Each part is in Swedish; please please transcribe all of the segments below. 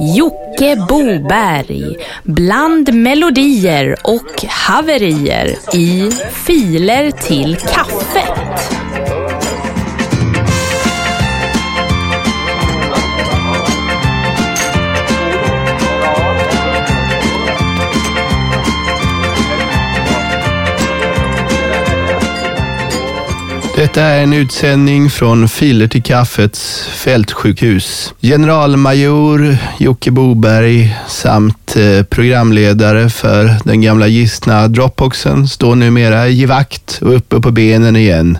Jocke Boberg bland melodier och haverier i Filer till kaffet. Detta är en utsändning från Filer till kaffets fältsjukhus. Generalmajor Jocke Boberg samt eh, programledare för den gamla gistna Dropboxen står numera i vakt och uppe på benen igen.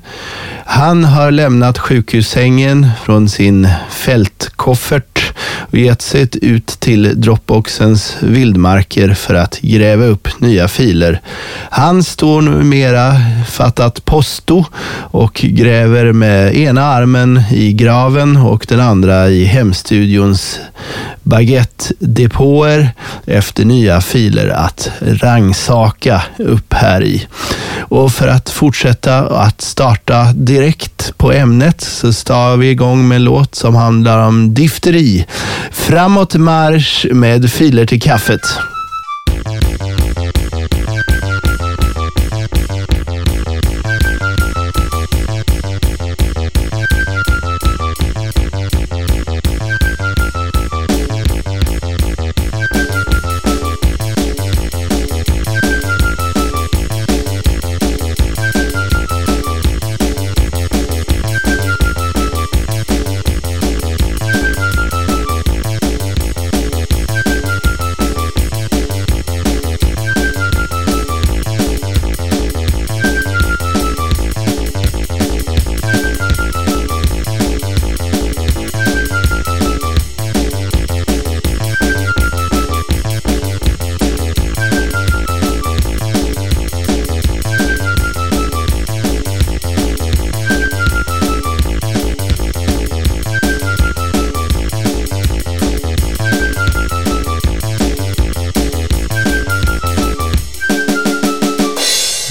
Han har lämnat sjukhussängen från sin fältkoffert och gett sig ut till Dropboxens vildmarker för att gräva upp nya filer. Han står numera fattat posto och gräver med ena armen i graven och den andra i hemstudions baguette-depåer efter nya filer att rangsaka upp här i. Och för att fortsätta att starta direkt på ämnet så står vi igång med en låt som handlar om difteri. Framåt marsch med filer till kaffet.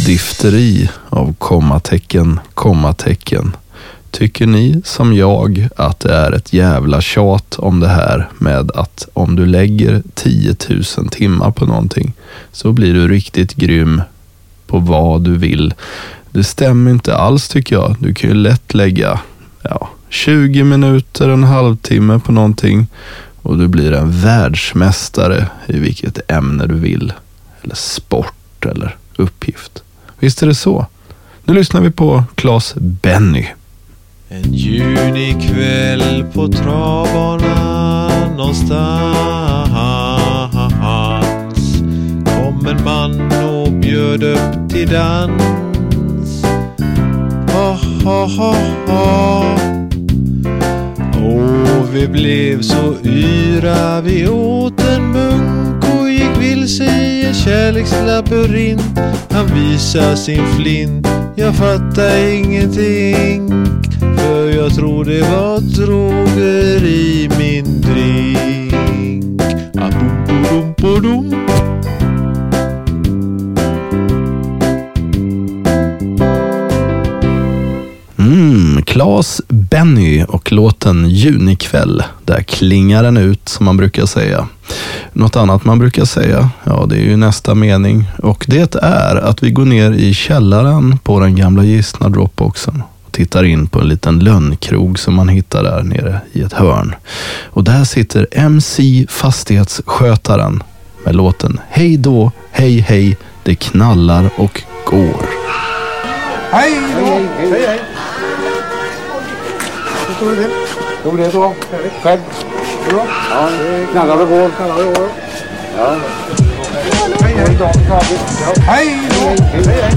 Difteri av kommatecken, kommatecken. Tycker ni som jag att det är ett jävla tjat om det här med att om du lägger 10 000 timmar på någonting så blir du riktigt grym på vad du vill. Det stämmer inte alls tycker jag. Du kan ju lätt lägga ja, 20 minuter, en halvtimme på någonting och du blir en världsmästare i vilket ämne du vill. Eller sport eller uppgift. Visst är det så? Nu lyssnar vi på Claes Benny. En junikväll på travbanan någonstans kom en man och bjöd upp till dans. Ha, ha, ha, ha. Och vi blev så yra vi åt en munk i en kärlekslabyrint. Han visar sin flint, jag fattar ingenting. För jag tror det var droger i min drink. Ah, bom, bom, bom. Mm, Claes Benny och låten Junikväll. Där klingar den ut som man brukar säga. Något annat man brukar säga, ja det är ju nästa mening. Och det är att vi går ner i källaren på den gamla gistna Dropboxen och tittar in på en liten lönnkrog som man hittar där nere i ett hörn. Och där sitter MC Fastighetsskötaren med låten Hej då, hej hej, det knallar och går. Hej då! Hej, hej. Hur står det till? Jo, det är bra. Själv? Ja, knallar och går. Knallar och går. Ja. Hej, hej då. Ja. Hej då! Hej, hej.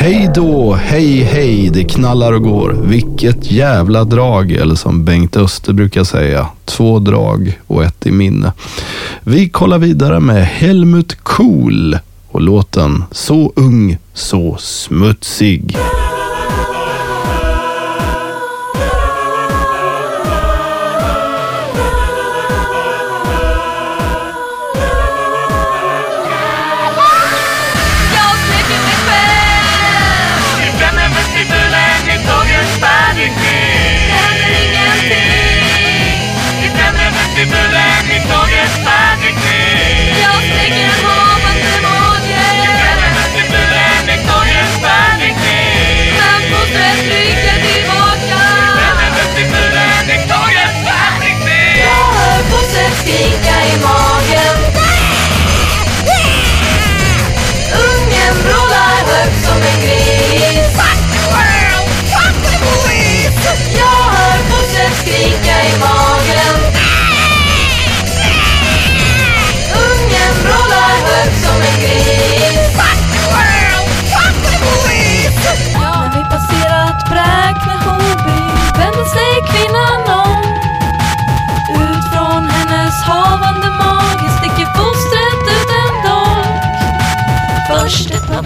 Hej då, hej hej, det knallar och går. Vilket jävla drag, eller som Bengt Öster brukar säga, två drag och ett i minne. Vi kollar vidare med Helmut Kohl och låten Så ung, så smutsig.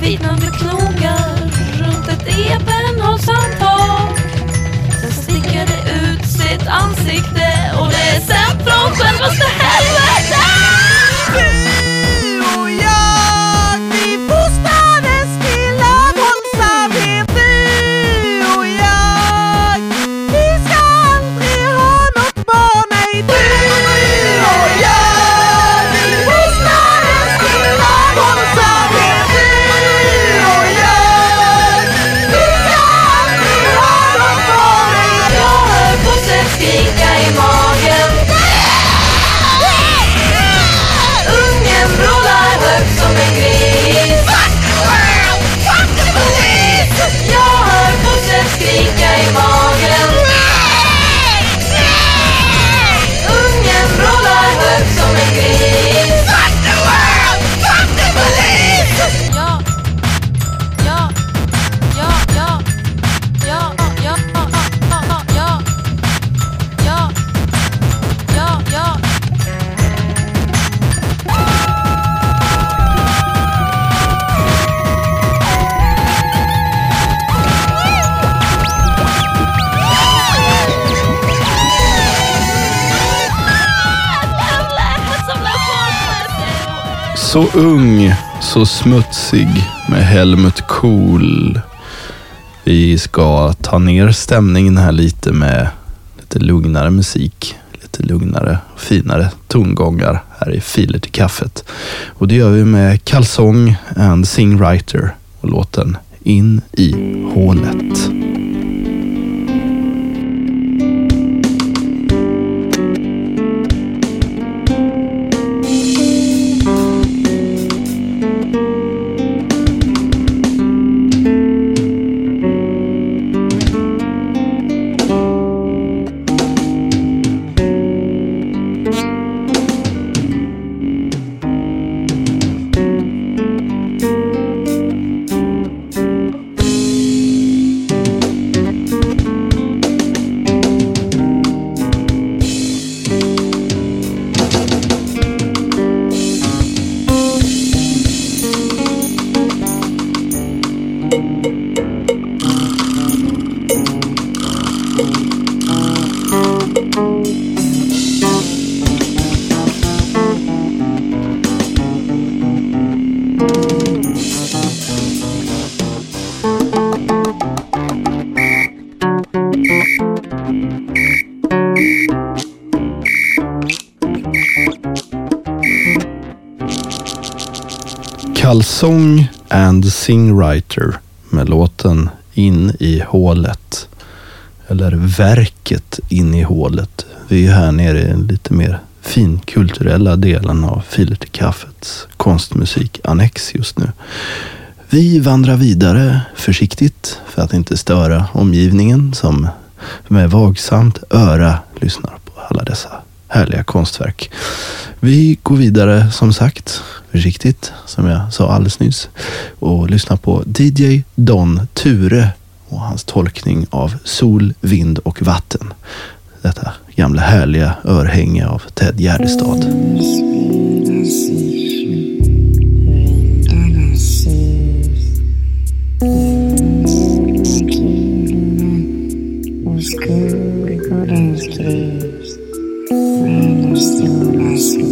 Vitnande knogar runt ett ebenholtshandtag. Sen sticker det ut sitt ansikte och det är sänt från självaste Så ung, så smutsig med Helmut Kohl. Vi ska ta ner stämningen här lite med lite lugnare musik. Lite lugnare och finare tongångar här i Filer till kaffet. Och det gör vi med Kalsong and Singwriter och låten In i hålet. Kalsong and Singwriter med låten In i hålet. Eller Verket in i hålet. Vi är här nere i den lite mer finkulturella delen av Filer till kaffets konstmusikannex just nu. Vi vandrar vidare försiktigt för att inte störa omgivningen som med vagsamt öra lyssnar på alla dessa härliga konstverk. Vi går vidare som sagt försiktigt, som jag sa alldeles nyss, och lyssnar på DJ Don Ture och hans tolkning av Sol, vind och vatten. Detta gamla härliga örhänge av Ted Gärdestad. Skolgården skrivs När stora solen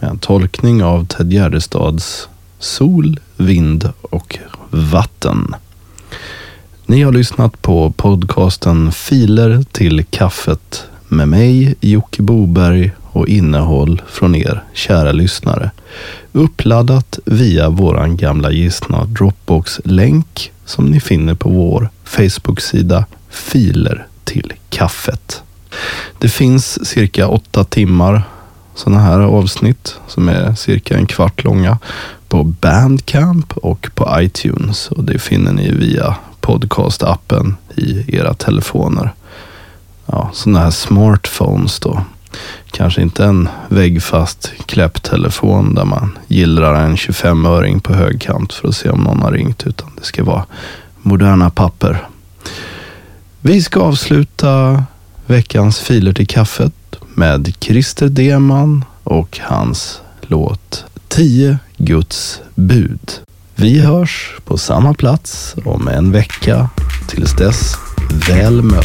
med en tolkning av Ted Gärdestads Sol, vind och vatten. Ni har lyssnat på podcasten Filer till kaffet med mig, Jocke Boberg och innehåll från er, kära lyssnare. Uppladdat via våran gamla gissna Dropbox-länk som ni finner på vår Facebook-sida Filer till kaffet. Det finns cirka åtta timmar sådana här avsnitt som är cirka en kvart långa på Bandcamp och på iTunes och det finner ni via podcastappen i era telefoner. Ja, sådana här smartphones då. Kanske inte en väggfast kläpptelefon där man gillrar en 25-öring på högkant för att se om någon har ringt, utan det ska vara moderna papper. Vi ska avsluta veckans filer till kaffet med Christer Deman och hans låt 10 Guds bud. Vi hörs på samma plats om en vecka. Tills dess, väl mött.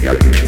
Yeah.